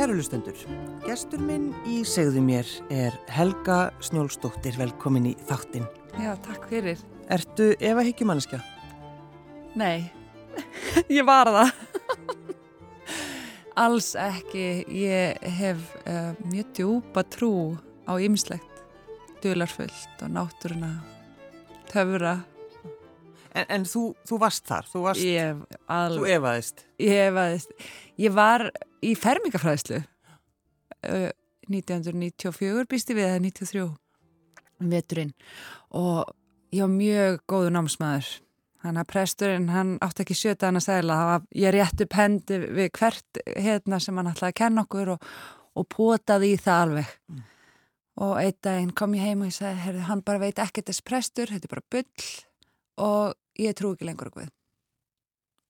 Kærulustendur, gestur minn í segðu mér er Helga Snjólsdóttir, velkomin í þáttinn. Já, takk fyrir. Ertu Eva Higgjumanniska? Nei, ég var það. Alls ekki. Ég hef uh, mjög djúpa trú á ymslegt, dularfullt og náttúruna, töfura. En, en þú, þú varst þar, þú varst, Ég, al, þú evaðist. ég, hefaðist, ég var í fermingafræðslu uh, 1994 býst ég við eða 93 um veturinn. Og ég var mjög góðu námsmaður. Þannig að presturinn hann átti ekki sjöta hann að segla var, ég rétt upp hendi við hvert hérna sem hann ætlaði að kenna okkur og, og potaði í það alveg. Mm. og einn daginn kom ég heim og ég sagði hann bara veit ekkert þess prestur, þetta er bara bull og ég trú ekki lengur okkur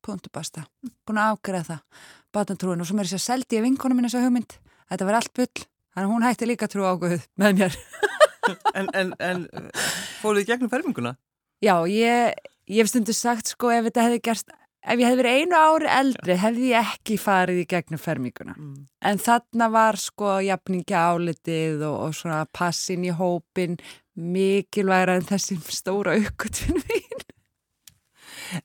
punktu basta, búin að afgreða það. Batnatrúin og svo mér er þess að seldi ég vinkonu mín þessa hugmynd, þetta var allt bull. Þannig að hún hætti líka trú á Guð með mér. En, en, en fóruð þið gegnum ferminguna? Já, ég, ég hef stundu sagt sko ef þetta hefði gerst ef ég hefði verið einu ári eldri hefði ég ekki farið í gegnum ferminguna. Mm. en þarna var sko jafningja álitið og, og svona passin í hópin mikilvægra en þessi stóra aukvöldfinn mín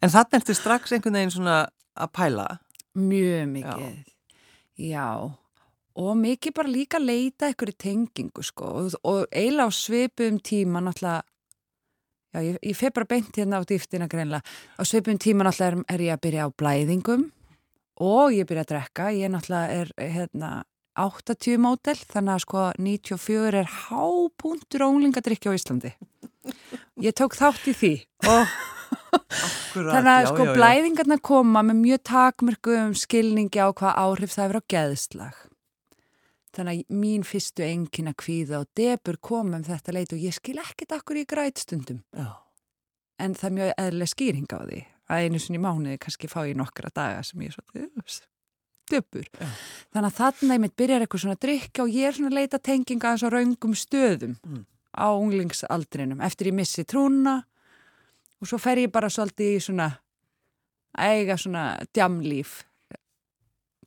En þannig ertu strax einhvern veginn svona að pæla. Mjög mikið, já. Og mikið bara líka leita ykkur í tengingu, sko. Og, og eiginlega á svipum tíma náttúrulega, já, ég, ég fer bara beint hérna á dýftina greinlega. Á svipum tíma náttúrulega er, er ég að byrja á blæðingum og ég byrja að drekka. Ég náttúrulega er, hérna, 80 mótel, þannig að sko 94 er hápuntur ólingadrykki á Íslandi. Ég tók þátt í því og Þannig að sko blæðingarna koma með mjög takmörgum skilningi á hvað áhrif það hefur á geðslag. Þannig að mín fyrstu engin að kvíða og debur koma um þetta leit og ég skil ekkert akkur í grætstundum. Já. En það er mjög eðlilega skýring á því að einu sinni mánuði kannski fá ég nokkra daga sem ég er svo debur. Já. Þannig að þarna ég mitt byrjar eitthvað svona að drikka og ég er svona að leita tenginga að svo raungum stöðum Mm. á unglingsaldrinum eftir ég missi trúna og svo fer ég bara svolítið í svona eiga svona djamlíf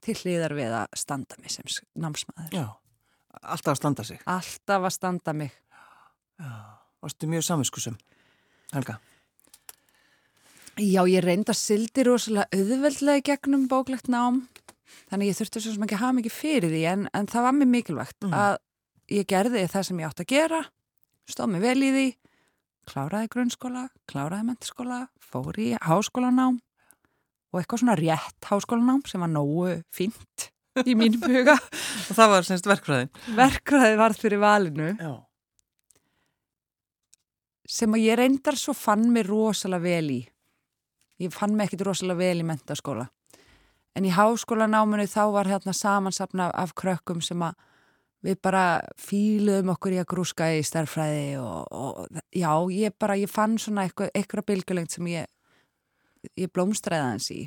til hliðar við að standa mig sem námsmaður. Já, alltaf að standa sig. Alltaf að standa mig. Já, varstu mjög samvinskusum. Helga. Já, ég reynda sildi rosalega auðveldlega í gegnum bóklegt nám þannig ég þurfti svo sem ekki hafa mikið fyrir því en, en það var mér mikilvægt Mhm. að ég gerði það sem ég átt að gera stóð mig vel í því kláraði grunnskóla, kláraði mentaskóla fór í háskólanám og eitthvað svona rétt háskólanám sem var nógu fínt í mínum huga Og það var semst verkfræðin. verkræði varð fyrir valinu Já. sem að ég reyndar svo fann mér rosalega vel í. Ég fann mig ekkit rosalega vel í mentaskóla. En í háskólanáminu þá var hérna samansapna af krökkum sem að við bara fíluðum okkur í að grúska í stærfræði og, og já, ég bara, ég fann svona eitthvað, eitthvað bylgulengt sem ég, ég blómstræði hans í.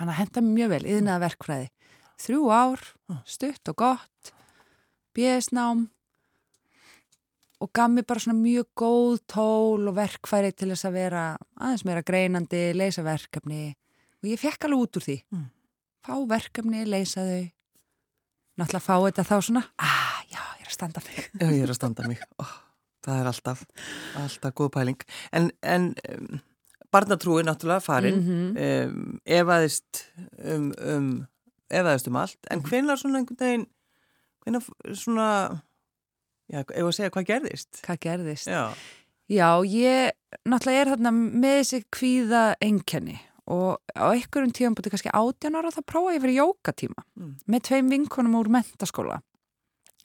Hann að henda mjög vel, yðnaða verkfræði. Þrjú ár, stutt og gott, bjöðsnám og gaf mér bara svona mjög góð tól og verkfæri til þess að vera aðeins meira greinandi, leysa verkefni og ég fekk alveg út úr því. Mm. Fá verkefni, leysa þau, náttúrulega fá þetta þá svona, ah, já, ég er að standa mig. Já, ég er að standa mig. Ó, það er alltaf, alltaf góð pæling. En, en um, barnatrúi náttúrulega farin, Mhm. um, efaðist um, um, efaðist um allt, en hvenær svona einhvern veginn, hvenær svona, já, ef að segja hvað gerðist? Hvað gerðist? Já, Já, ég náttúrulega er þarna með þessi kvíða einkenni og á einhverjum tíum búið kannski átján ára þá prófa ég fyrir jókatíma Mm. með tveim vinkonum úr mentaskóla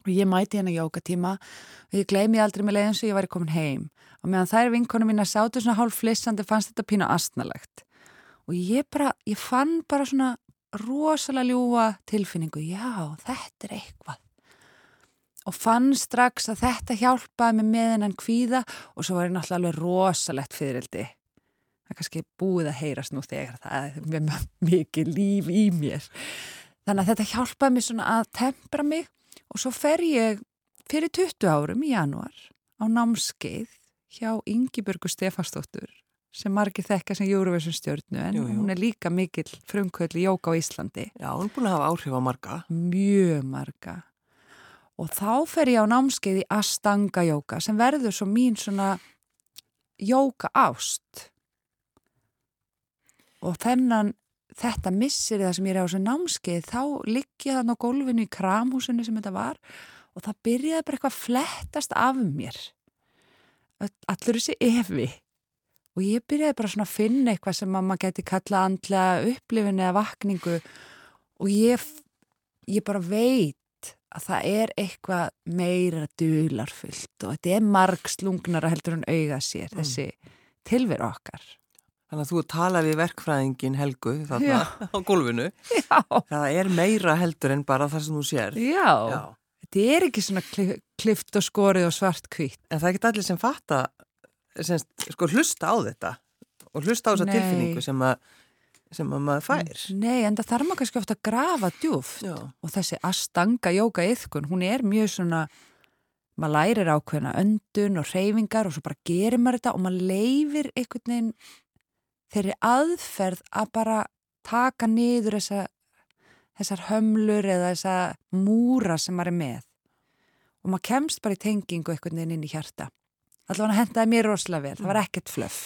og ég mæti hérna jókatíma og ég gleymi aldrei með leiðin svo ég væri komin heim. Og meðan þær vinkonum mín að sátu svona hálf flissandi fannst þetta pínu astnalegt og ég bara, ég fann bara svona rosalega ljúa tilfinningu. Já, þetta er eitthvað. Og fann strax að þetta hjálpaði mig með hennan kvíða og svo var ég náttúrulega rosalegt fyririldi. Það er kannski búið að heyrast nú þegar það er með mikið líf í mér. Þannig að þetta hjálpaði mig svona að tempra mig og svo fer ég fyrir 20 árum í januar á námskeið hjá Ingiburgu Stefansdóttur sem margir þekka sem Eurovision stjórnu en Jú, jú. hún er líka mikill frumkvöld í jóka á Íslandi Já, hún er búin að hafa áhrif á marga. mjög marga og þá fer ég á námskeið í Astanga jóka sem verður svo mín svona jóka ást og þennan þetta missir það sem ég er á þessu námskeið þá ligg ég þann á gólfinu í kramhúsinu sem þetta var og það byrjaði bara eitthvað að flettast af mér allur þessi efi og ég byrjaði bara svona að finna eitthvað sem að maður geti kallað andlega upplifin eða vakningu og ég, ég bara veit að það er eitthvað meira dularfullt og þetta er margslungnara heldur en auga sér, Mm. þessi tilveru okkar. Þannig að þú talaði við verkfræðingin Helgu þarna á gólfinu. Já, Það er meira heldur en bara það sem þú sér. já, Já. þetta er ekki svona kli- klift og skorið og svart kvitt. En það er ekki allir sem fatta, sem, sko, hlusta á þetta og hlusta á þessa tilfinningu sem að, sem að maður fær. Nei, en það þarf maður kannski ofta að grafa djúft Já. og þessi astanga jóka yðkun, hún er mjög svona, maður lærir ákveðna öndun og reyfingar og svo bara gerir maður þetta og maður leifir einhvern veginn þeirri aðferð að bara taka niður þessa, þessar hömlur eða þessa múra sem maður er með og maður kemst bara í tengingu einhvern veginn inn í hjarta. Allavega hendaði mér rosalega vel, það var ekkert flöff.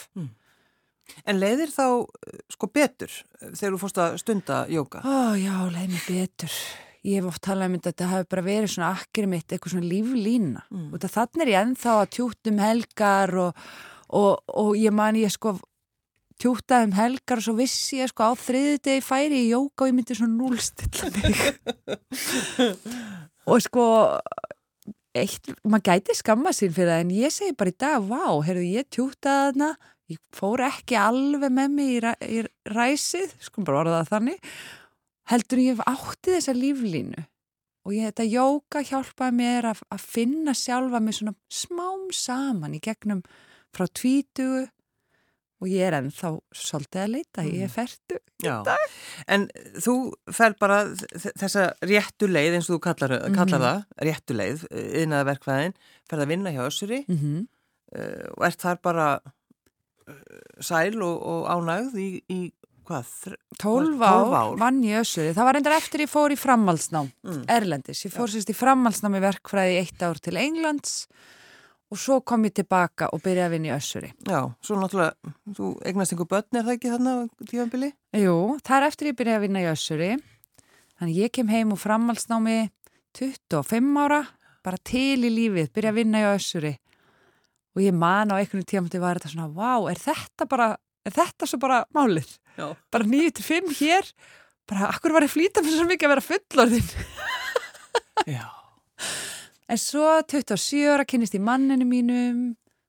En leiðir þá, sko, betur eh, þegar þú fórst að stunda jóka? Ó, já, leið mér betur. Ég hef oft talað um þetta að þetta hafi bara verið svona akkeri mitt, eitthvað svona líflína. Mm. Og þannig er ég ennþá að tjúta um helgar og, og, og ég man ég sko tjútaði um helgar og svo vissi ég sko á þriði degi færi í jóka og ég myndi svona núlstilla mig. og sko, eitt, maður gæti skamma sín fyrir það en ég segi bara í dag, vá, heyrðu ég tjútaði þarna, ég fór ekki alveg með mig í, ræ, í ræsið, sko bara orða það þannig, heldur ég átti þessa líflínu og ég þetta jóka hjálpaði mér að, að finna sjálfa mig svona smám saman í gegnum frá tvítugu og ég er ennþá svolítið að leita, ég er ferdu. Já, en þú fer bara þessa réttu leið eins og þú kallar, kallar Mhm. það, réttu leið, innan verkfræðin, ferð að vinna hjá Össuri Mm -hmm. uh, og ert þar bara uh, sæl og, og ánægð í, í hvað? þr- 12 12 ár, vann ég össuri. Það var reyndar eftir ég fór í framhaldsnám, Mm. Erlendis. Ég fór sérst í framhaldsnám í verkfræði í eitt ár til Englands og svo kom ég tilbaka og byrjaði að vinna í össuri. Já, svo náttúrulega, þú eignast einhver börn er það ekki þarna tífambili? Jú, það er eftir ég byrjaði að vinna í össuri. Þannig ég kem heim úr framhaldsnámi 25 ára, bara til í lífið, byrja að vinna í össuri. Og ég man á einhvern tímandi var þetta svona, vá, er þetta bara, er þetta svo bara málið? Já. Bara 9-5 hér, bara, akkur var ég að flýta mér svo mikið að vera fullorðin? Já. En svo 27 ára kynist í manninu mínum,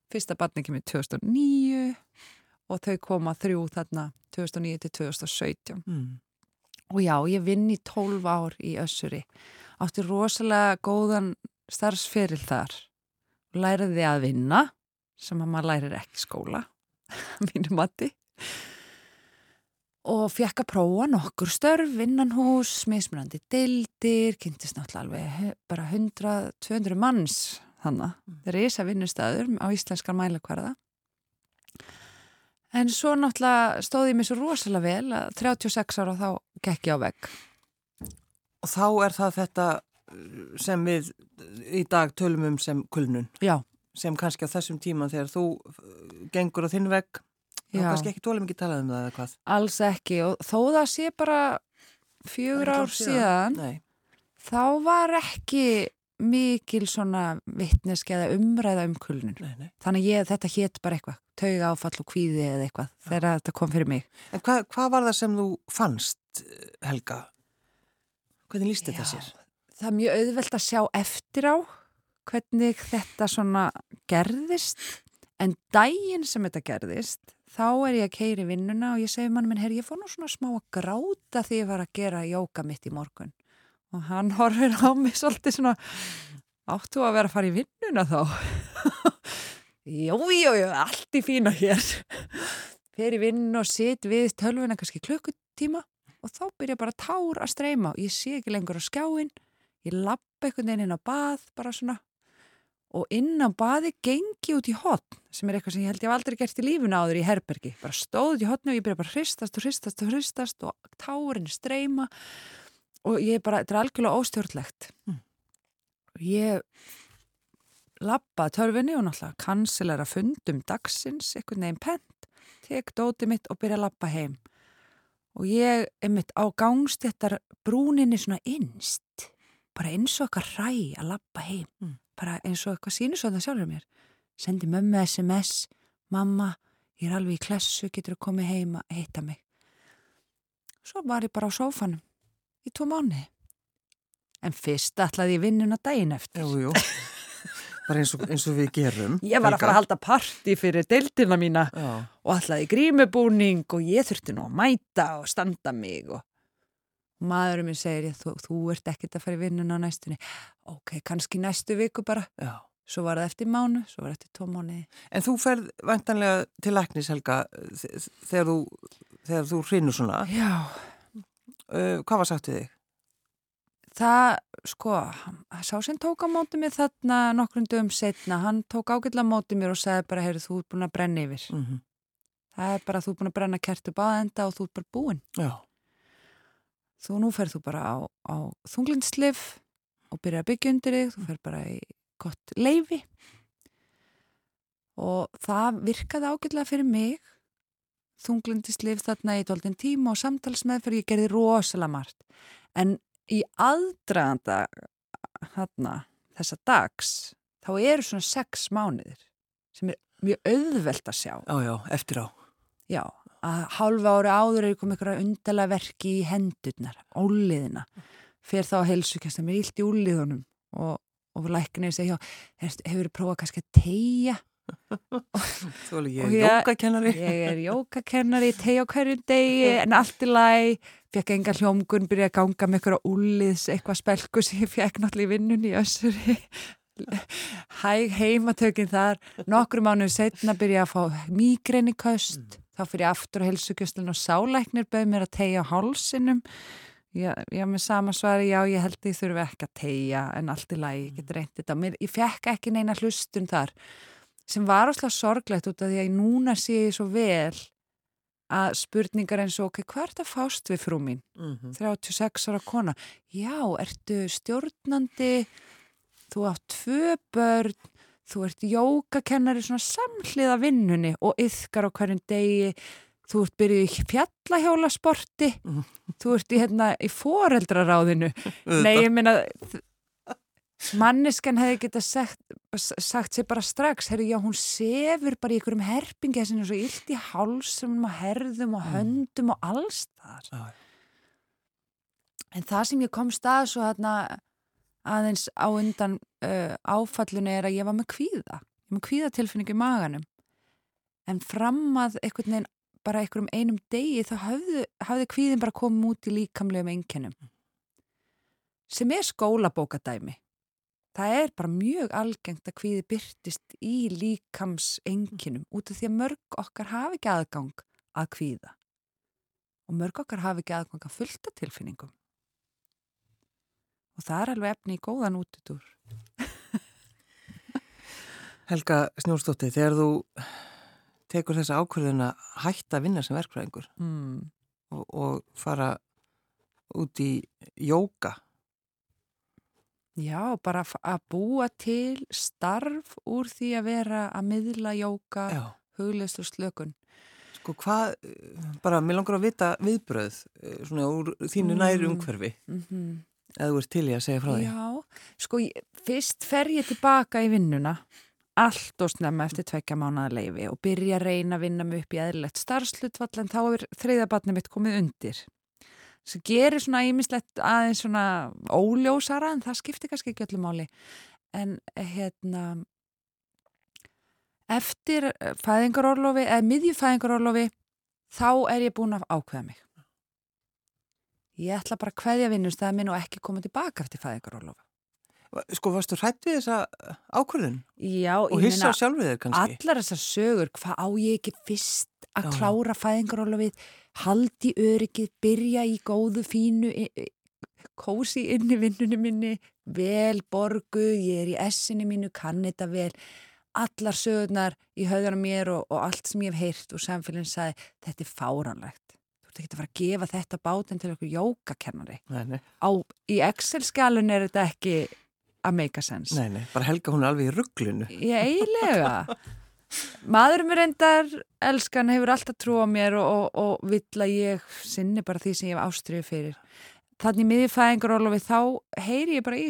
fyrsta barni kemur 2009 og þau koma þrjú þarna 2009 til 2017. Mm. Og já, ég vinn í 12 ár í Össuri. Átti rosalega góðan starfsferil þar. Læriði að vinna, sem að maður lærir ekki skóla, mínu mati. Og fekk að prófa nokkur störf, innanhús, mismunandi deildir, kynntist náttúrulega alveg bara 100-200 manns þannig. Það er að vinnustæður á íslenskar mælakvarða. En svo náttúrulega stóði ég mér svo rosalega vel að 36 ára þá gekk ég á vegg. Og þá er það þetta uh, sem við í dag tölum um sem kulnun, Já, sem kannski á þessum tíma þegar þú uh, gengur á þinn vegg, Já. kannski ekki tólum ekki talað um það eða hvað. alls ekki og þó það sé bara fjögur ár síðan, Nei. þá var ekki mikil svona vittneski eða umræða um kulnun. Þannig ég, þetta hétt bara eitthvað, tauga áfall og kvíði eða eitthvað þegar þetta kom fyrir mig. En hvað, hvað var það sem þú fannst, Helga? Hvernig líst þetta sér? Það er mjög auðvelt að sjá eftir á hvernig þetta svona gerðist en daginn sem þetta gerðist þá er ég að keiri vinnuna og ég segi mann minn, herri, ég fór nú svona smá að gráta því ég var að gera jóka mitt í morgun. Og hann horfir á mig svolítið svona áttu að vera að fara í vinnuna þá? Jú, jú, jú, allt í fína hér. Fer í vinnuna og sit við tölvuna kannski klukkutíma og þá byrja bara tár að streyma og ég sé ekki lengur á skjáin ég lappa einhvern veginn inn á bað bara svona og inn á baði gengi út í hotn sem er eitthvað sem ég held ég hef aldrei gert í lífuna áður í herbergi, bara stóð út í hotnu og ég byrja bara hristast og hristast og hristast og tárin streyma og ég bara, þetta er algjörlega óstjórnlegt Mm. ég lappa törfinni og náttúrulega kansilera fundum dagsins, einhvern veginn pent tek dóti mitt og byrja að lappa heim og ég er mitt á gangstéttar brúninni svona innst bara eins og eitthvað ræ að lappa heim Mm. Bara eins og eitthvað sínur svo það sjálfur mér. Sendi mömmu SMS mamma, ég er alveg í klessu getur þú komið heim að heita mig? Svo var ég bara á sófanum í tvo mánuði. En fyrst ætlaði ég vinnuna daginn eftir. Jú, jú. Bara eins og, eins og við gerum. ég var að fara að halda parti fyrir deildina mína Já, og ætlaði grímubúning og ég þurfti nú að mæta og standa mig og maðurinn minn segir ég, þú, þú ert ekkert að fara í vinnuna á næstunni ok, kannski næstu viku bara já. svo var það eftir mánu, svo var það eftir tvo mánuði En þú ferð vantanlega til læknis, Helga, þegar þú, þegar þú hrinur svona. já, Uh, hvað var sagt við þig? það, sko sá sem tók á móti mér þarna nokkrum dögum setna, hann tók ágætla á móti mér og sagði bara, heyrðu, þú ert búin að brenna yfir Mm -hmm. það er bara, þú ert búin að brenna kertu baðenda og þú ert bara búin Já, þú nú ferð þú bara á, á þunglinslif og byrja að byggja undir þig, þú ferð bara í gott leifi og það virkaði ágætlega fyrir mig þunglindislif þarna í tóltinn tíma og samtalsmeðferð ég gerði rosalega margt. En í aðdraganda þarna þessa dags þá eru svona sex mánuðir sem er mjög auðvelt að sjá. Já, já, eftir á. Já, að hálfa ári áður er komið einhverja undala verki í hendurnar, óliðina. Fer þá að helsukjast að mér illt í úliðunum og, og læknir segja, hefur þið prófað kannski að tegja? Þú er ég- jókakennari. Ég er jókakennari, tegja á hverju degi, en allt í læg, fekk enga hljómgun, byrja að ganga með einhverja úliðs, eitthvað spelku sem ég fekk náttúrulega í vinnunni í össuri. Hæg heimatökin þar, nokkru mánuðu setna byrja að fá mígreni köst, þá fyrir ég aftur á helsugjöslun og sálæknir bauð mér að tegja á hálsinum. Já, já, með sama svari, já, ég held að ég þurfi ekki að tegja en allt í lagi, ég get reynt þetta. Mér, ég fekk ekki neina hlustun þar sem var áslega sorglegt út af því að núna sé ég svo vel að spurningar eins og, ok, hvað er þetta fást við frú mín? Mm -hmm. 36 ára kona. Já, ertu stjórnandi, þú átt tvö börn, þú ert jókakennari svona samhliða vinnunni og yðkar á hverjum degi, þú ert byrjuð í fjallahjólasporti, Mhm. þú ert í, hérna, í foreldraráðinu. Nei, ég meina, manniskan hefði geta sagt, sagt sér bara strax, herru, já, hún sefur bara í einhverjum herpingi þessi svo illt í hálsum og herðum og Mm. höndum og alls þar. En það sem ég kom stað svo hérna aðeins á undan uh, áfallinu er að ég var með kvíða. Ég var með kvíðatilfinningu í maganum. En fram að einhvern veginn bara einhverjum einum degi þá hafði, hafði kvíðin bara komið út í líkamlegum einkennum. Sem er skólabókadæmi. Það er bara mjög algengt að kvíði byrtist í líkams einkennum út af því að mörg okkar hafi ekki aðgang að kvíða. Og mörg okkar hafi ekki aðgang að fullta tilfinningum. Og það er alveg efni í góðan útutúr. Helga Snjórsdóttir, þegar þú tekur þessa ákvörðun að hætta að vinna sem verkfræðingur Mm. og, og fara út í jóka. Já, bara að búa til starf úr því að vera að miðla jóka, Já. hugleist og slökun. Sko hvað, bara mér langar að vita viðbröð eh, svona úr þínu Mm. næri umhverfi Mm eða þú ert til í að segja frá því. Já, sko, fyrst fer ég tilbaka í vinnuna, allt og snemma eftir tvekja mánuða leifi og byrja að reyna að vinna mig upp í eðlilegt starfslutvall en þá er þriðabatni mitt komið undir. Svo gerir svona ímislegt aðeins svona óljósara en það skiptir kannski ekki öllu máli. En hérna, eftir fæðingarorlofi, eða miðjufæðingarorlofi, þá er ég búin að ákveða mig. Ég ætla bara að kveðja vinnustæða minn og ekki koma tilbaka eftir fæðingarorlofi. Sko varstu hrætt við þessa ákvörðun Já, og ég meina, allar þessar sögur, hvað á ég ekki fyrst að Já. klára fæðingarólofið, haldi öryggið, byrja í góðu, fínu, í- í- kósi inn í vinnunni minni, vel borgu, ég er í essinu mínu, kann þetta vel, allar sögurnar í höðunum mér og, og allt sem ég hef heyrt og samfélagin sagði, þetta er fáranlegt. Þú ert ekki að fara að gefa þetta bátinn til okkur jókakennari. Í Excel-skjalun er þetta ekki að make a sense. nei, nei, bara Helga hún er alveg í rugglunu. Ég eiginlega. Maður mér endar, elskan, hefur alltaf trú á mér og, og, og vill að ég sinni bara því sem ég hef ástriðu fyrir. Þannig miðið fæðingarólofi þá heyri ég bara í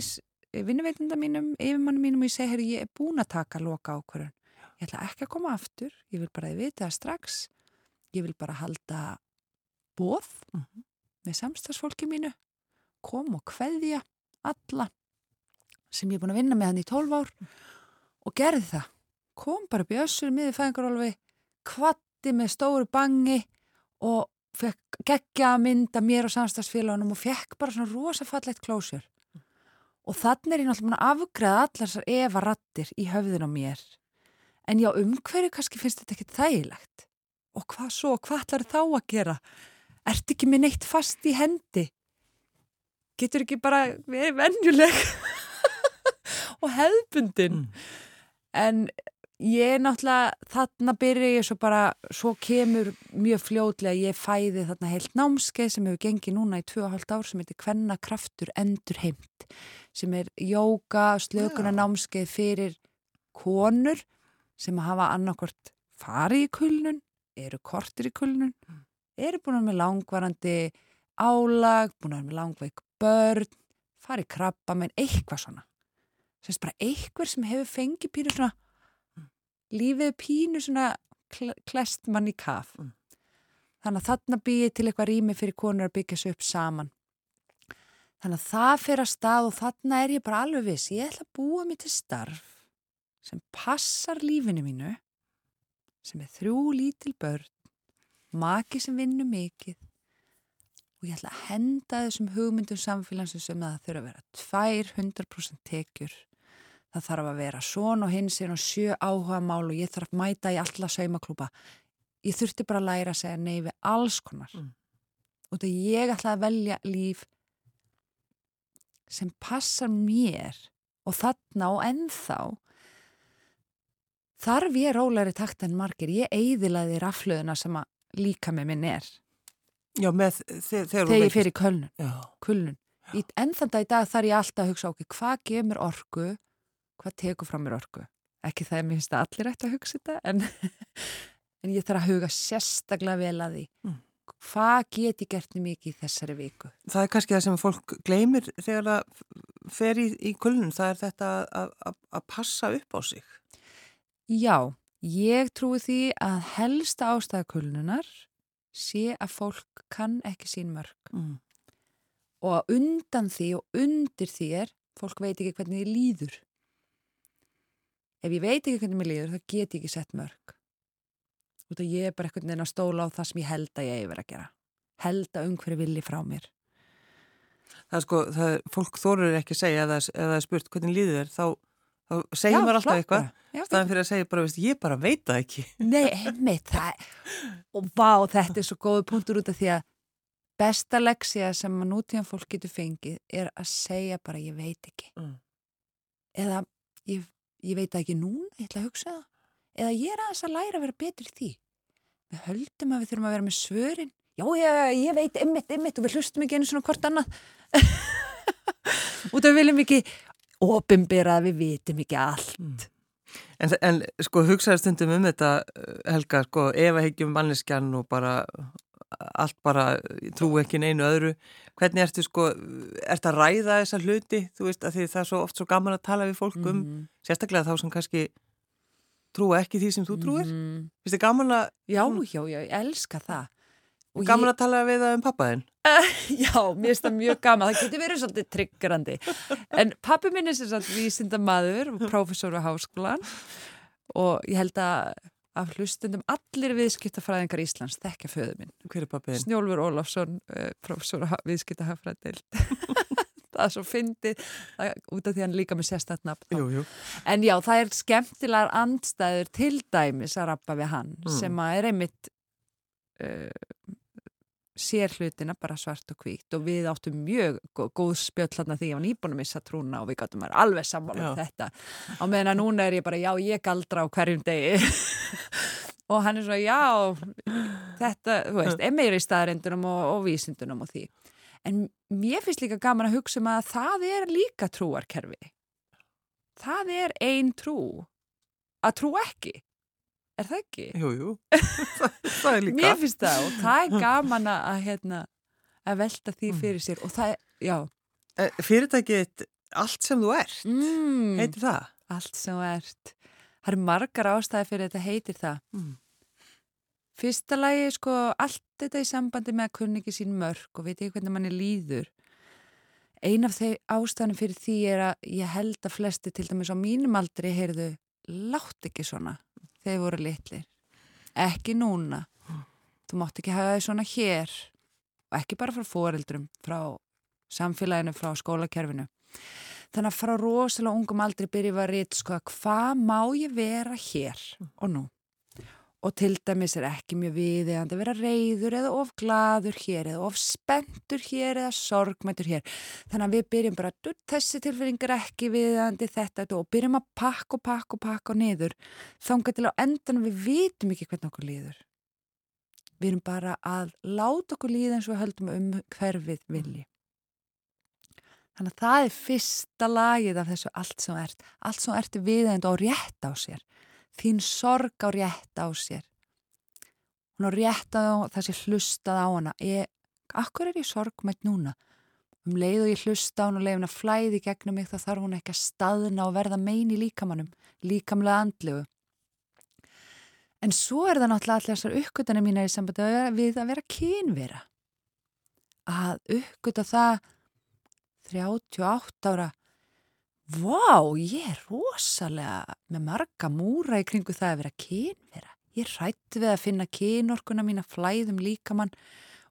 vinnuveitunda mínum, yfirmannu mínum og ég segi, heyri, ég er búin að taka loka ákvörðun. Ég ætla ekki að koma aftur, ég vil bara að vita það strax. Ég vil bara halda bóð Mhm. með samstagsfólki mínu, kom og kveðja alla sem ég er búin að vinna með hann í 12 ár og gerði það. Kom bara upp í össur miði fæðingarólfi, kvatti með stóru bangi og fekk geggja að mynda mér og samstagsfélagunum og fekk bara svona rosafallegt klósjör. Og þannig er ég náttúrulega afgreða allar þessar eva rattir í höfðin á mér. En já, umhverju kannski finnst þetta ekki þægilegt. Og hvað svo, hvað ætlar þá að gera? Ertu ekki með neitt fast í hendi? Getur ekki bara verið venjuleg og hefðbundin? Mm. En ég er náttúrulega, þarna byrja ég svo bara, svo kemur mjög fljótlega, ég fæði þarna heilt námskeið sem hefur gengið núna í 2,5 ár sem heitir Kvenna kraftur endur heimt, sem er jóka, slökuna námskeið fyrir konur sem hafa annarkort farið í kulnun, eru kortir í kulnun, eru búin að vera með langvarandi álag, búin að vera með langveik börn, farið krabba með eitthvað svona. Sérst bara eitthvað sem hefur fengið pínu svona, lífið pínu svona kl klest mann í kaf. Mm. Þannig að þarna býið til eitthvað rými fyrir konur að byggja sig upp saman. Þannig að það fyrir að stað og þarna er ég bara alveg viss. Ég ætla að búa mig til starf sem passar lífinu mínu, sem er þrjú lítil börn, maki sem vinnur mikið og ég ætla að henda þessum hugmyndum samfélagsins sem það þurfa að vera 200% tekjur. Það þarf að vera svona og hins er og sjö áhuga mál og ég þarf að mæta í alla saumaklúpa. Ég þurfti bara að læra að segja nei við alls konar. Mm. Og það ég ætla að velja líf sem passar mér og þarna og ennþá þarf ég rólæri takt en margir. Ég eigðilaði raflöðuna sem að líka með minn er Já, með þe- þegar þegar ég veikist. fyrir kölnun. Já, kulnun. Í ennþanda í dag þarf ég alltaf að hugsa okkur, hvað gefur mér orku, hvað tekur frá mér orku? Ekki það að mér finnst að allir ætti að hugsa þetta, en, en ég þarf að huga sérstaklega vel að því. Mm. Hvað get ég gert mikið í þessari viku? það er kannski það sem fólk gleymir þegar það fer í, í kulnun, það er þetta að passa upp á sig. Já, ég trúi því að helsta ástæða kulnunar sé að fólk kann ekki sín mörg. Mm. Og undan því og undir því er, fólk veit ekki hvernig þið líður. Ef ég veit ekki hvernig mér líður, þá get ég ekki sett mörg. Út að ég er bara einhvern veginn að stóla á það sem ég held að ég hefur að gera. Held að umhverju vilji frá mér. Það er sko, það er, fólk þorur ekki að segja eða, eða er spurt hvernig líður þér, þá, þá segir maður alltaf eitthvað, staðan fyrir að segja bara, veist, ég bara veit það ekki. Nei, einmitt, það og vá, þetta er svo góðu punktur út af því að besta leksja sem nútíðan fólk getur fengið er að segja bara ég veit ekki. Mm. Eða ég, ég veit það ekki núna, ég ætla að hugsa það. Eða ég er aðeins að læra að vera betri í því. Við höldum að við þurfum að vera með svörin. Já, ég, ég veit, einmitt, einmitt og við hlustum ekki einu svona hvort annað. Út af við viljum ekki opimbera við vitum ekki allt. Mm. En, en sko hugsaður stundum um þetta uh, Helga, sko, ef að heggjum manneskjan og bara allt bara, ég trú ekki neinu öðru hvernig ertu sko, ertu að ræða þessa hluti, þú veist, að því það er svo oft svo gaman að tala við fólk um, Mhm. sérstaklega þá sem kannski trúa ekki því sem þú trúir Mhm. finnst þið gaman að, Já, já, já, ég elska það. Og gaman ég, að tala við það um pappaðinn já, mér finnst það mjög gaman. Það getur verið svolítið tryggrandi. En pappi minn er sem sagt vísindamaður og prófessor á háskólan og ég held að af hlustundum allir viðskiptafræðingar Íslands þekkja föðu minn. hver er pappiðinn? Snjólfur Ólafsson, uh, prófessor á viðskiptafræðild. það er svo fyndið það- út af því hann líka með sérstætt nafn. Jú, jú, En já, það er skemmtilegar andstæður til dæmis að rappa við hann Mm. sem að er einmitt uh, sér hlutina bara svart og hvítt og við áttum mjög góð spjöll þarna því ég var nýbúin að missa trúna og við gáttum að vera alveg sammála um þetta. Á meðan að núna er ég bara já ég galdra á hverjum degi. Og hann er svo já þetta, þú veist, er meira í staðarindunum og, og vísindunum og því. En mér finnst líka gaman að hugsa um að það er líka trúarkerfi. Það er ein trú. Að trú ekki Er það ekki? Jú, jú, það, er líka. Mér finnst það og það er gaman að, hérna, að velta því mm. fyrir sér og það er, já. Eh, fyrirtækið allt sem þú ert, mm. heitir það? Allt sem þú ert. Það eru margar ástæði fyrir þetta heitir það. Mm. Fyrsta lagi, sko, allt þetta í sambandi með að kunni ekki sín mörg og veit ekki hvernig manni líður. Ein af þeir ástæðanum fyrir því er að ég held að flesti til dæmis á mínum aldrei heyrðu látt ekki svona þeir voru litlir. Ekki núna. Þú mátt ekki hafa það svona hér og ekki bara frá foreldrum, frá samfélaginu, frá skólakerfinu. Þannig að frá rosalega ungum aldrei byrjum að reyta sko að hvað má ég vera hér og nú og til dæmis er ekki mjög viðeigandi að vera reyður eða of gladur hér eða of spendur hér eða sorgmættur hér. Þannig að við byrjum bara þessi tilfinningar ekki viðeigandi þetta og byrjum að pakka og pakka og pakka og niður þángar til á endan við vitum ekki hvernig okkur líður. Við erum bara að láta okkur líða eins og við höldum um hverfið vilji. Þannig að það er fyrsta lagið af þessu allt sem ert. Allt sem ert viðeigandi og rétt á sér þín sorg á rétt á sér. Hún á rétt á þessi hlustað á hana. Ég, akkur er ég sorgmætt núna? Um leið og ég hlusta á hún og leiðin að flæði gegnum mig þá þarf hún ekki að staðna og verða meini líkamannum líkamlega andlegu. En svo er það náttúrulega allir þessar uppgötanir mína í sambandi við að vera kynvera. Að uppgöta það 38 ára Vá, ég er rosalega með marga múra í kringu það að vera kynvera. Ég rætti við að finna kynorkuna mín að flæðum líkamann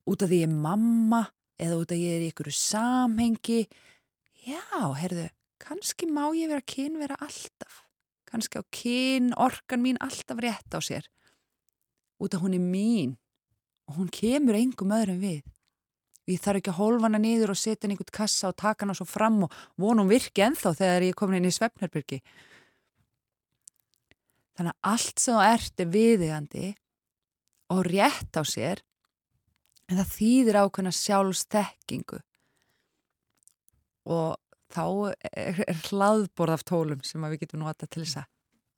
út af því ég er mamma eða út af því ég er í ykkur samhengi. Já, herðu, kannski má ég vera kynvera alltaf. Kannski á kynorkan mín alltaf rétt á sér. Út af hún er mín og hún kemur engum öðrum við. Ég þarf ekki að hólfa hana niður og setja henni einhvern kassa og taka hana svo fram og vonum virki enþá þegar ég er komin inn í svefnarbyrgi. Þannig að allt sem þú ert er viðigandi og rétt á sér en það þýðir ákveðna sjálfstekkingu og þá er, er hlaðborð af tólum sem við getum nota til þess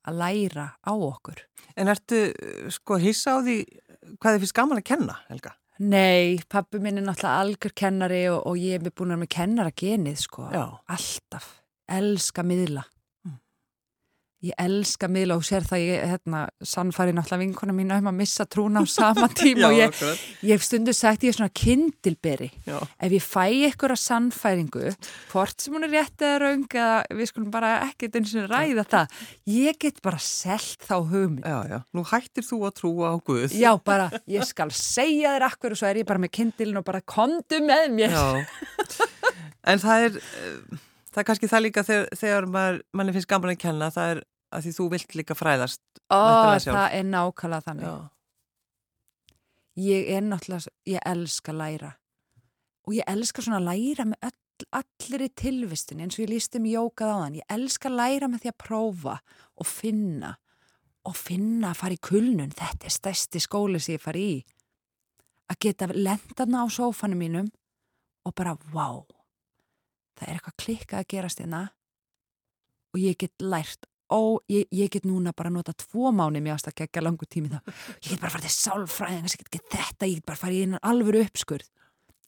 að læra á okkur. En ertu sko hissa á því hvað þið finnst gaman að kenna, Helga? Nei, pappi minn er náttúrulega algjör kennari og, og ég hef búin að með kennara genið sko, Já. alltaf, elska miðla. Ég elska miðla og sér það ég, hérna, sannfæri náttúrulega vinkona mín um að missa trúna á sama tíma og ég, ég hef stundu sagt ég er svona kindilberi. Já. Ef ég fæ ykkur að sannfæringu, hvort sem hún er rétt eða raung eða við skulum bara ekkert eins og ræða það, ég get bara selgt þá hugmynd. Já, já, nú hættir þú að trúa á Guð. Já, bara, ég skal segja þér akkur og svo er ég bara með kindilin og bara kondu með mér. Já, en það er, uh, það er kannski það líka þegar, þegar maður, manni finnst gaman að kenna, það er að því þú vilt líka fræðast Ó, það er nákvæmlega þannig. Já. ég er náttúrulega ég elska læra. Og ég elska svona læra með öll, allir í tilvistin eins og ég lísti um jókað á þann ég elska að læra með því að prófa og finna og finna að fara í kulnun. Þetta er stærsti skóli sem ég fari í. Að geta lendarna á sófanum mínum og bara wow það er eitthvað klikkað að gerast hérna. Og ég get lært ó, ég, ég get núna bara nota tvo mánu mér ást að gegja langu tími þá. Ég get bara farið til sálfræðing ég get þetta, ég get bara farið í einan alvöru uppskurð.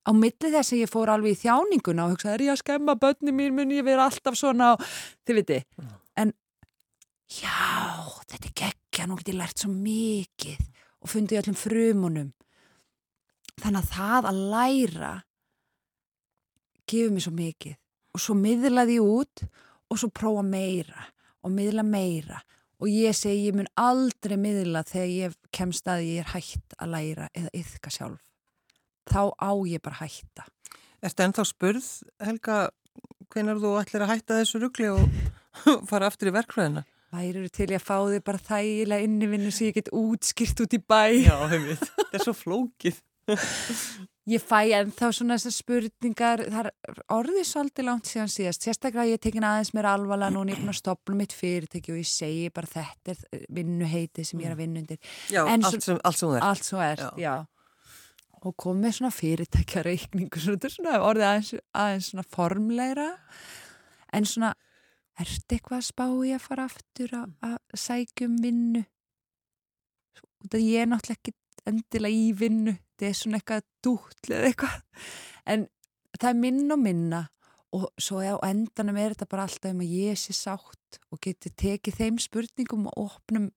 Á milli þess að ég fór alveg í þjáninguna og hugsa, er ég að skemma börni mín, mun ég vera alltaf svona? Og þið viti, en já, þetta er geggja nú get ég lært svo mikið og fundið öllum frumunum. Þannig að það að læra gefur mér svo mikið. Og svo miðlaði ég út og svo prófa meira og miðla meira og ég segi ég mun aldrei miðla þegar ég kemst að ég er hægt að læra eða yfka sjálf. Þá á ég bara hætta. Er þetta ennþá spurð, Helga, hvenar þú ætlir að hætta þessu ruggli og fara aftur í verkfræðina? Værið til að fá þig bara þægilega innivinnu sem ég get útskýrt út í bæ. Já, þetta er svo flókið. Ég fæ ennþá svona þessar spurningar, það er orðið svolítið langt síðan síðast, sérstaklega ég tekin aðeins mér alvarlega núna, ég er búin að stopna mitt fyrirtæki og ég segi bara þetta er vinnuheiti sem ég er að vinna undir. Já, En allt sem, sem þú er. Allt svo er, Já. já. Og kom með svona fyrirtækjareikningu, þetta er svona orðið aðeins, aðeins svona formleira, en svona, ertu eitthvað að spá í að fara aftur að, sækjum vinnu? Út að ég er náttúrulega ekki endilega í vinnu, þetta er svona eitthvað dútl eða eitthvað, en það er minna og minna og svo á endanum er þetta bara alltaf um að ég sé sátt og geti tekið þeim spurningum og opnum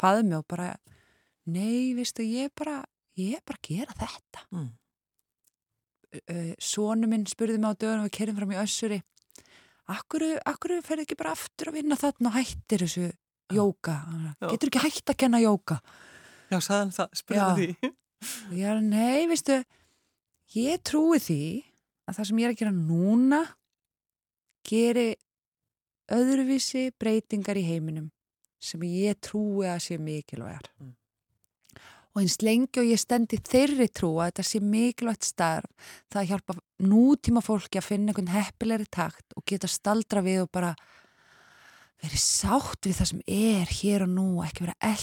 faðmi og bara, nei, veistu, ég er bara, ég er bara að gera þetta. Mm. Sónu minn spurði mig á dögunum og kerðum fram í össuri, akkur, akkur ferði ekki bara aftur að vinna þarna og hættir þessu jóka? Getur ekki hætt að kenna jóka? Já, sagðan það, spurði því. Og ég er, nei, veistu, ég trúi því að það sem ég er að gera núna geri öðruvísi breytingar í heiminum sem ég trúi að sé mikilvægar. Mm. Og eins lengi og ég stendi þeirri trú að þetta sé mikilvægt starf, það að hjálpa nútíma fólki að finna einhvern heppilegri takt og geta staldra við og bara verið sátt við það sem er hér og nú, ekki verið að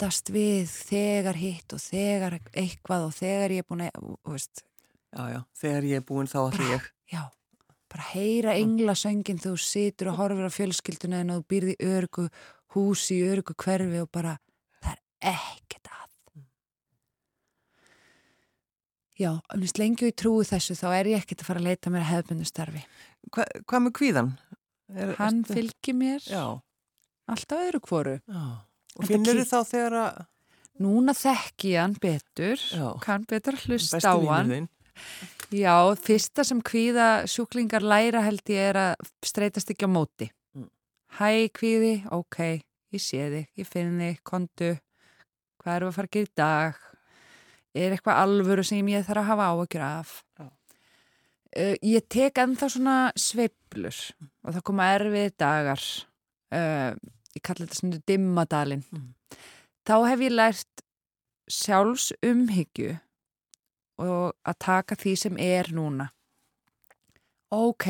eldast við þegar hitt og þegar eitthvað og þegar ég er búin að, veist, Já, já, þegar ég er búin þá allir ég. já, bara heyra englasöngin þegar þú situr og horfir á fjölskylduna en þú býrði í örgu húsi, í örgu hverfi og bara, það er ekkert að. Já, um lengi og ég trúi þessu þá er ég ekkert að fara að leita mér að hefðbundu starfi. Hva, hvað með kvíðan? Er, Hann ertu- fylgir mér Já, alltaf öðru hvoru. já. Og finnur þú þá þegar að Núna þekki ég hann betur, Já. kann betur hlusta á hann. Já, fyrsta sem kvíða sjúklingar læra held ég er að streytast ekki á móti. Mm. Hæ kvíði, ok, ég sé þig, ég finn þig, kontu, hvað við að fara að gera í dag? Er eitthvað alvöru sem ég þarf að hafa áökjur af? Já. Uh, ég tek ennþá svona sveiflur og það koma erfið dagar. Uh, ég kalli þetta svona dimmadalinn. Mm. Þá hef ég lært sjálfs umhyggju og að taka því sem er núna. Ok,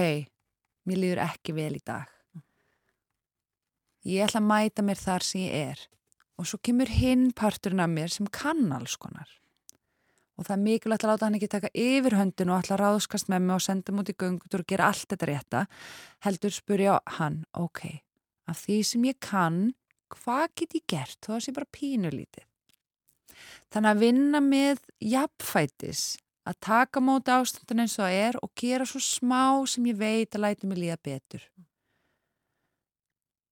mér líður ekki vel í dag. Ég ætla að mæta mér þar sem ég er. Og svo kemur hinn parturinn af mér sem kann alls konar. Og það er mikilvægt að láta hann ekki taka yfir höndin og að ráðskast með mig og senda múti í göngutur og gera allt þetta rétta. Heldur spurja hann, ok, af því sem ég kann, hvað get ég gert? Þó að sé bara pínulítið. Þannig að vinna með jafnfætis, að taka móti ástandin eins og er og gera svo smá sem ég veit að læti mig líða betur.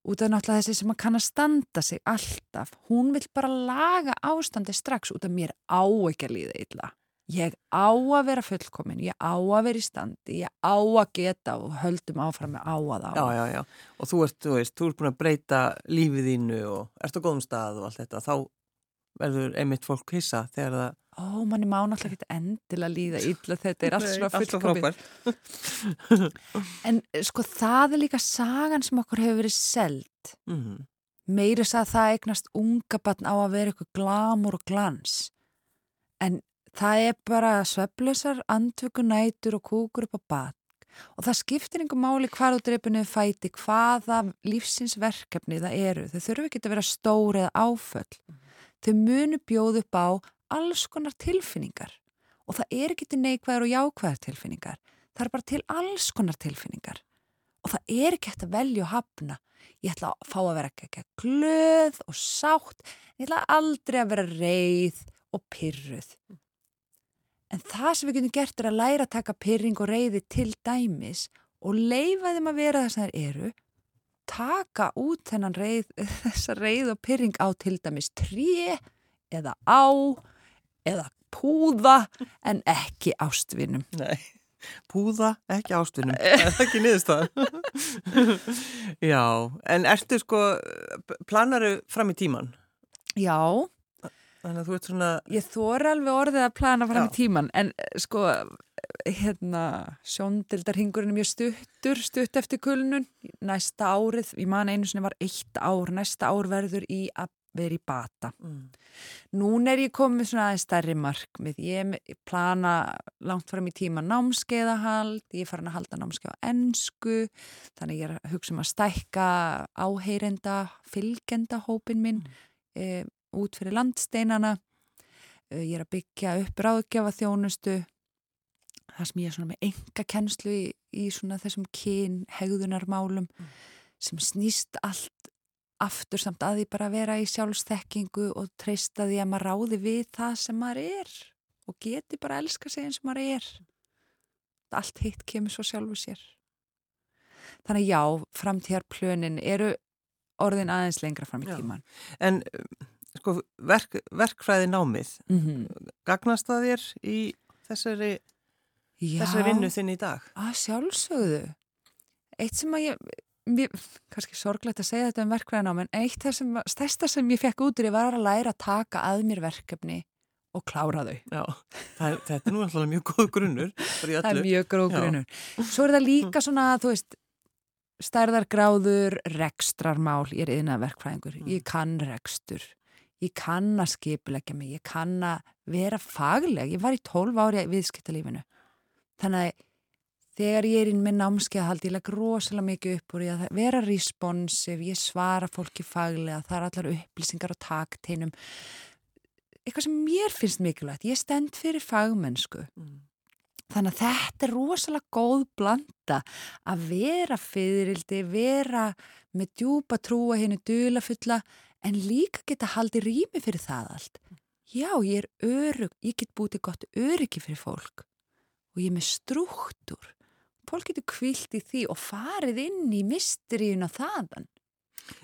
Út af náttúrulega þessi sem að kann að standa sig alltaf, hún vil bara laga ástandi strax út af mér á ekki að líða illa. Ég á að vera fullkomin, ég á að vera í standi, ég á að geta og höldum áfram með á að á. Já, já, já. Og þú ert, þú veist, þú ert búin að breyta lífið þínu og ert á góðum stað og allt þetta. Þá verður einmitt fólk hissa þegar það... Ó, manni má náttúrulega ekki endilega líða illa þetta er allt svona fullkomin. En sko það er líka sagan sem okkur hefur verið seld. Mhm. Meiri að það eignast unga batn á að vera eitthvað glamur og glans. En það er bara sveflösar, andvökunætur og kúkur upp á bat. Og það skiptir einhver máli hvað niður fæti, hvaða lífsins verkefni það eru. Þau þurfu ekki að vera stóri eða áföll. Þau munu bjóð upp á alls konar tilfinningar. Og það er ekki til neikvæðar og jákvæðar tilfinningar. Það er bara til alls konar tilfinningar. Og það er ekki hægt að velja og hafna. Ég ætla að fá að vera ekki glöð og sátt. Ég ætla aldrei að vera reið og pyrruð. En það sem við getum gert er að læra að taka pyrring og reiði til dæmis og leifa þeim að vera það sem þeir eru. Taka út þennan reið, þessa reið og pyrring á til dæmis tré eða á eða púða en ekki ástvinum. Nei, púða, ekki ástunum. Það er ekki niðurstaðan. Já, en ertu sko, planaru fram í tíman? Já, Þannig að þú ert svona, Ég þóra alveg orðið að plana fram í tíman en eh, sko hérna sjóndildarhingurinn er mjög stuttur stutt eftir kulnun næsta árið, ég man einu sinni var eitt ár næsta ár verður í verið í bata. Mm. Nún er ég komið svona aðeins stærri markmið. Ég plana langt fram í tíma námskeiðahald, ég farin að halda námskeið á ennsku, þannig ég er að hugsa um að stækka áheyrenda, fylgenda hópin minn e, út fyrir landsteinana. E, ég er að byggja upp ráðgjafa þjónustu, það sem ég er svona með enga kennslu í, í svona þessum kyn, hegðunarmálum sem snýst allt aftur samt að því bara að vera í sjálfstekkingu og treysta því að maður ráði við það sem maður er og geti bara að elska sig eins og maður er. Allt hitt kemur svo sjálfu sér. Þannig já, framtíðarplönin eru orðin aðeins lengra fram í Já. tíman. En um, sko, verk, verkfræði námið, Mm -hmm. gagnast það þér í þessari, Já, þessari vinnu þinn í dag? að sjálfsögðu. Eitt sem að ég, mér, kannski sorglegt að segja þetta um verkfræðinám, en eitt það sem, stærsta sem ég fekk út var að læra að taka að mér verkefni og klára þau. Já, það, er- þetta er nú alltaf mjög góð grunnur Það er mjög grógrunur. Svo er það líka svona, þú veist, stærðargráður, rekstrarmál, ég er yðna verkfræðingur, ég kann rekstur, ég kann að skipulegja mig, ég kann að vera fagleg, ég var í 12 ári viðskiptalífinu. Þannig að þegar ég er inn með námskeiðahald, ég legg rosalega mikið upp úr ég að vera responsive, ég svara fólki faglega, það er allar upplýsingar og takteinum. Eitthvað sem mér finnst mikilvægt, ég stend fyrir fagmennsku. Mm. Þannig að þetta er rosalega góð blanda að vera fyririldi, vera með djúpa trúa henni dulafulla en líka geta haldið rými fyrir það allt. Já, ég er örug, ég get búið til gott öryggi fyrir fólk og ég er með struktúr. Fólk getur kvilt í því og farið inn í mysteríuna þaðan.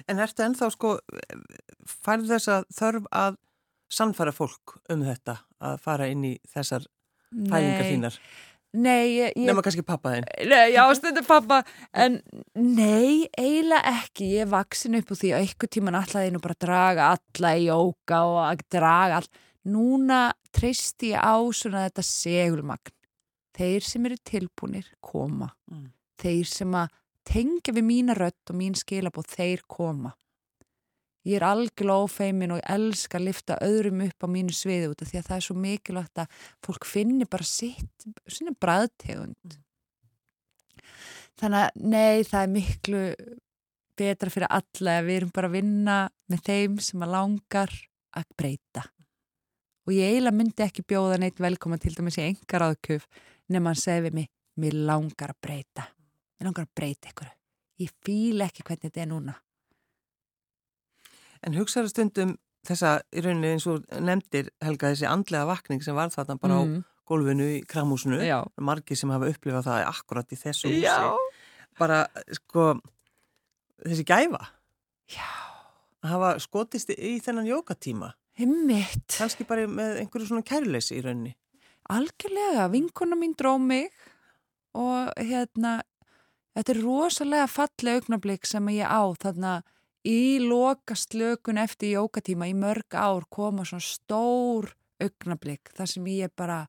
En ertu ennþá sko, færð þess að þörf að sannfæra fólk um þetta, að fara inn í þessar fælingar þínar? Nei, ég, ég Nefna kannski pappaðinn. Nei, já, stundur pappa, en nei, eiginlega ekki. Ég er vaksin upp úr því að ykkur tíman allaði nú bara draga alla í jóka og að draga all. Núna treysti ég á svona þetta segulmagn. Þeir sem eru tilbúnir koma. Mm. Þeir sem að tengja við mína rödd og mín skilabóð, þeir koma. Ég er algjörlega ófeimin og ég elska að lifta öðrum upp á mínu sviði út af því að það er svo mikilvægt að fólk finni bara sitt, sinni bræðtegund. Þannig að nei, það er miklu betra fyrir alla að við erum bara að vinna með þeim sem að langar að breyta. Og ég eiginlega myndi ekki bjóða neitt velkoma til dæmis í engar áðkjöf nema hann segi við mig, mér langar að breyta. Mér langar að breyta ykkur. Ég fíla ekki hvernig þetta er núna. En hugsaðu stundum þessa, í rauninni eins og nefndir, Helga, þessi andlega vakning sem var þarna bara á gólfinu í kramhúsinu. Margi sem hafa upplifað það akkurat í þessu húsi. Já. Bara, sko, þessi gæfa Já. að hafa skotist í þennan jókatíma. Himmitt. Kanski bara með einhverju svona kærleysi í rauninni. Algjörlega, vinkona mín dró mig og hérna, þetta er rosalega fallega augnablík sem ég á þarna í loka slökun eftir jókatíma í mörg ár koma svona stór augnablík þar sem ég bara,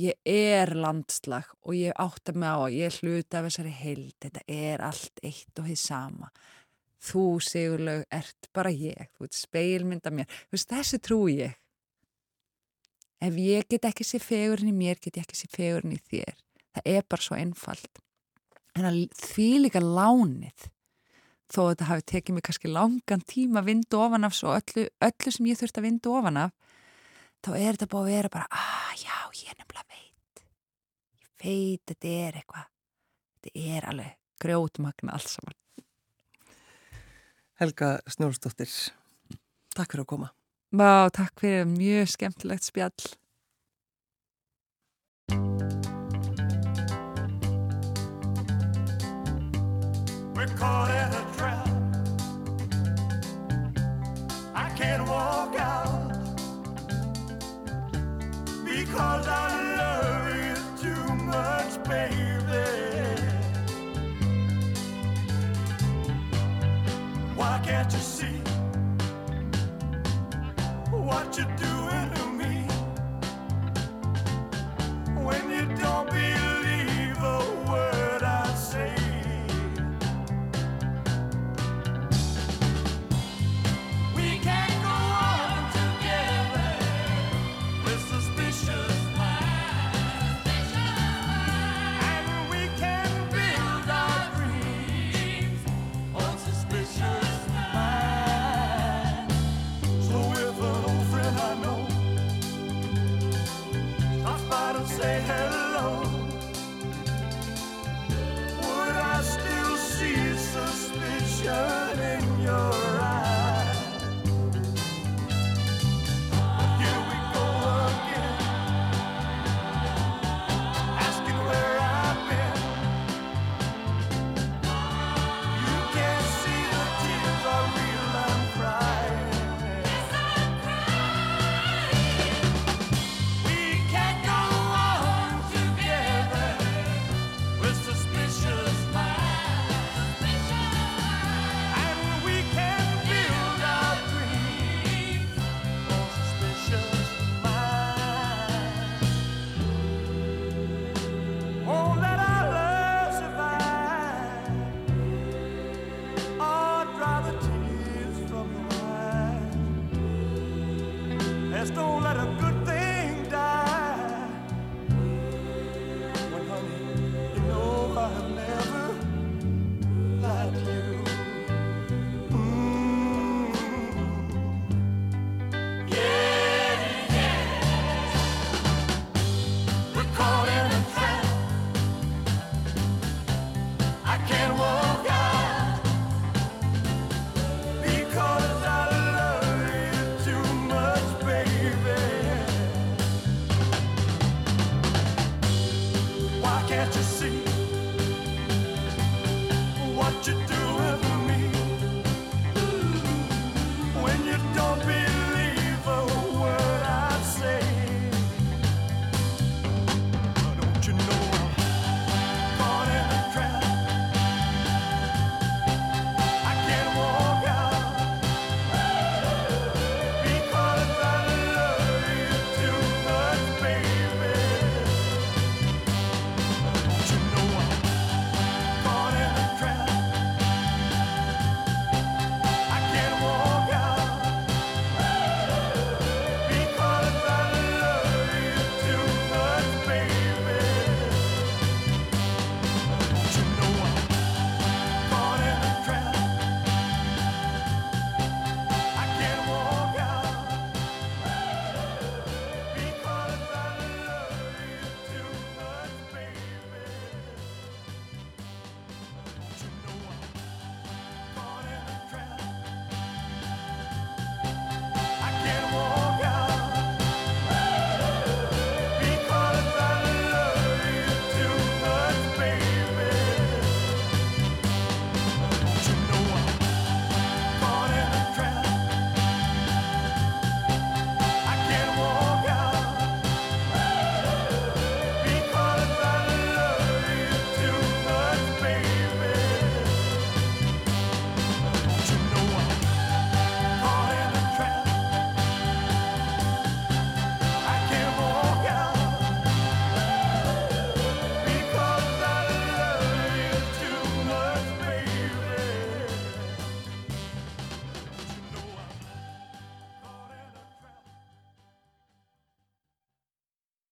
ég er landslag og ég átta mig á að ég hluta af þessari heild, þetta er allt eitt og þið sama. Þú, Sigurlaug, ert bara ég, þú ert speilmynda mér, veist, þessi trú ég. Ef ég get ekki sér fegurinn í mér, get ég ekki sér fegurinn í þér. Það er bara svo einfalt. En því líka lánið, þó að þetta hafi tekið mig kannski langan tíma að vinda ofan af svo öllu, öllu sem ég þurft að vinda ofan af, þá er þetta búið að vera bara, að ah, já, ég nefnilega veit. Ég veit, þetta er eitthvað. Þetta er alveg grjótmagna alls saman. Helga Snjórsdóttir, takk fyrir að koma. Vá, takk fyrir mjög skemmtilegt spjall. We're caught in a because I love you too much, baby. Why can't you see what you're doing to me when you don't believe